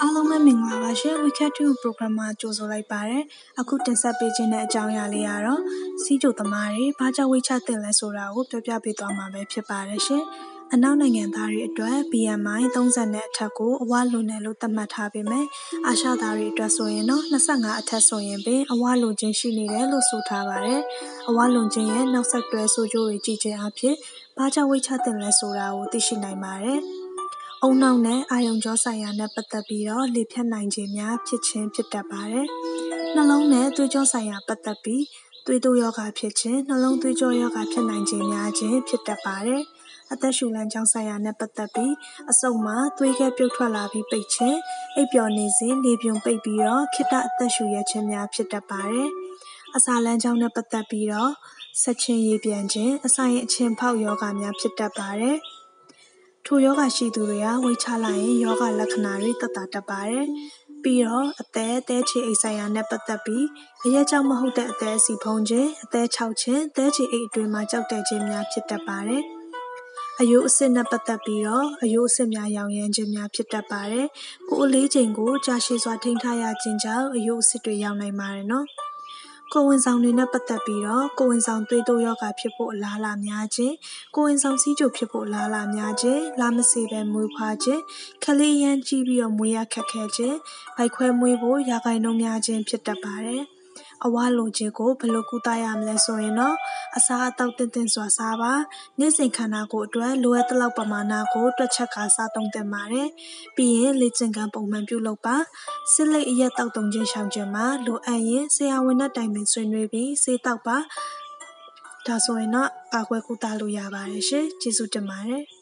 အားလုံးပဲမင်္ဂလာပါရှင် Weekend 2 program မှာကြိုဆိုလိုက်ပါတယ်အခုတင်ဆက်ပေးခြင်းတဲ့အကြောင်းအရာလေးကတော့စီးကြိုသမားတွေဘာကြောင့်ဝိတ်ချတင်လဲဆိုတာကိုပြောပြပေးသွားမှာပဲဖြစ်ပါတယ်ရှင်အနောက်နိုင်ငံသားတွေအတွက် BMI 30နဲ့အထက်ကိုအဝလွန်တယ်လို့သတ်မှတ်ထားပေမဲ့အာရှသားတွေအတွက်ဆိုရင်တော့25အထက်ဆိုရင်ပင်အဝလွန်ခြင်းရှိနေတယ်လို့ဆိုထားပါတယ်။အဝလွန်ခြင်းရဲ့နောက်ဆက်တွဲဆိုးကျိုးတွေကြည့်ခြင်းအဖြစ်ဘာကြောင့်ဝိတ်ချတင်လဲဆိုတာကိုသိရှိနိုင်ပါတယ်။ ဦးနှောက်နဲ့ အာရုံကြောဆိုင်ရာနဲ့ ပတ်သက်ပြီးတော့ လေဖြတ်နိုင်ခြင်းများ ဖြစ်ခြင်းဖြစ်တတ်ပါတယ်။နှလုံးနဲ့ သွေးကြောဆိုင်ရာ ပတ်သက်ပြီး သွေးတိုးရောဂါဖြစ်ခြင်း၊နှလုံးသွေးကြောရောဂါ ဖြစ်နိုင်ခြင်းများခြင်း ဖြစ်တတ်ပါတယ်။အသက်ရှူလမ်းကြောင်းဆိုင်ရာနဲ့ ပတ်သက်ပြီး အဆုတ်မှာ သွေးခဲပြုတ်ထွက်လာပြီး ပိတ်ခြင်း၊အိပ်ပျော်နေစဉ် လေပြွန်ပိတ်ပြီးတော့ ခေတ္တအသက်ရှူရခြင်းများ ဖြစ်တတ်ပါတယ်။အစာလမ်းကြောင်းနဲ့ ပတ်သက်ပြီးတော့ဆက်ချင်းရေပြန်ခြင်း၊အစာရင်အချင်ဖောက်ရောဂါများ ဖြစ်တတ်ပါတယ်။ ထိုရောဂါရှိသူတွေကဝေးချလိုက်ရင် ရောဂါလက္ခဏာတွေ သက်သာတတ်ပါတယ်။ပြီးတော့ အသက်၊သည်းခြေအိတ်ဆိုင်ရာနဲ့ ပတ်သက်ပြီး အရက်ကြောင့်မဟုတ်တဲ့ အသည်းအဆီဖုံးခြင်း၊အသည်းခြောက်ခြင်း၊သည်းခြေအိတ်အတွင်းမှာ ကျောက်တည်ခြင်းများ ဖြစ်တတ်ပါတယ်။အရိုးအဆစ်နဲ့ ပတ်သက်ပြီးတော့ အရိုးအဆစ်များရောင်ရမ်းခြင်းများ ဖြစ်တတ်ပါတယ်။ကိုယ်အလေးချိန်ကို ကြာရှည်စွာ ထိန်းထားရခြင်းကြောင့် အရိုးအဆစ်တွေရောင်နိုင်ပါတယ်နော်။ ကိုယ်ဝန်ဆောင်တွေနဲ့ပတ်သက်ပြီးတော့ကိုယ်ဝန်ဆောင်သွေးတိုးရောဂါဖြစ်ဖို့အလားအလာများခြင်းကိုယ်ဝန်ဆောင်ဆီးချိုဖြစ်ဖို့အလားအလာများခြင်းလာမစေပဲမွေးဖွားခြင်းခလေးရမ်းကြီးပြီးတော့မွေးရခက်ခဲခြင်းဗိုက်ခွဲမွေးဖို့ရာဂိုင်နှုန်းများခြင်းဖြစ်တတ်ပါတယ်။ အဝလိုခြင်းကိုဘယ်လိုကုသရမလဲဆိုရင်တော့အစားအသောက်သင့်တင့်စွာစားပါနေ့စဉ်ခန္ဓာကိုယ်အတွက်လိုအပ်သလောက်ပမာဏကိုတွက်ချက်ခါစားသုံးသင့်ပါတယ်ပြီးရင်လေ့ကျင့်ခန်းပုံမှန်ပြုလုပ်ပါစစ်လိတ်အရက်တောက်တုံခြင်းရှောင်ခြင်းမှာလိုအပ်ရင်ဆရာဝန်နဲ့တိုင်ပင်ဆွေးနွေးပြီးဆေးတောက်ပါဒါဆိုရင်တော့ကာကွယ်ကုသလို့ရပါတယ်ရှင်ကျေးဇူးတင်ပါတယ်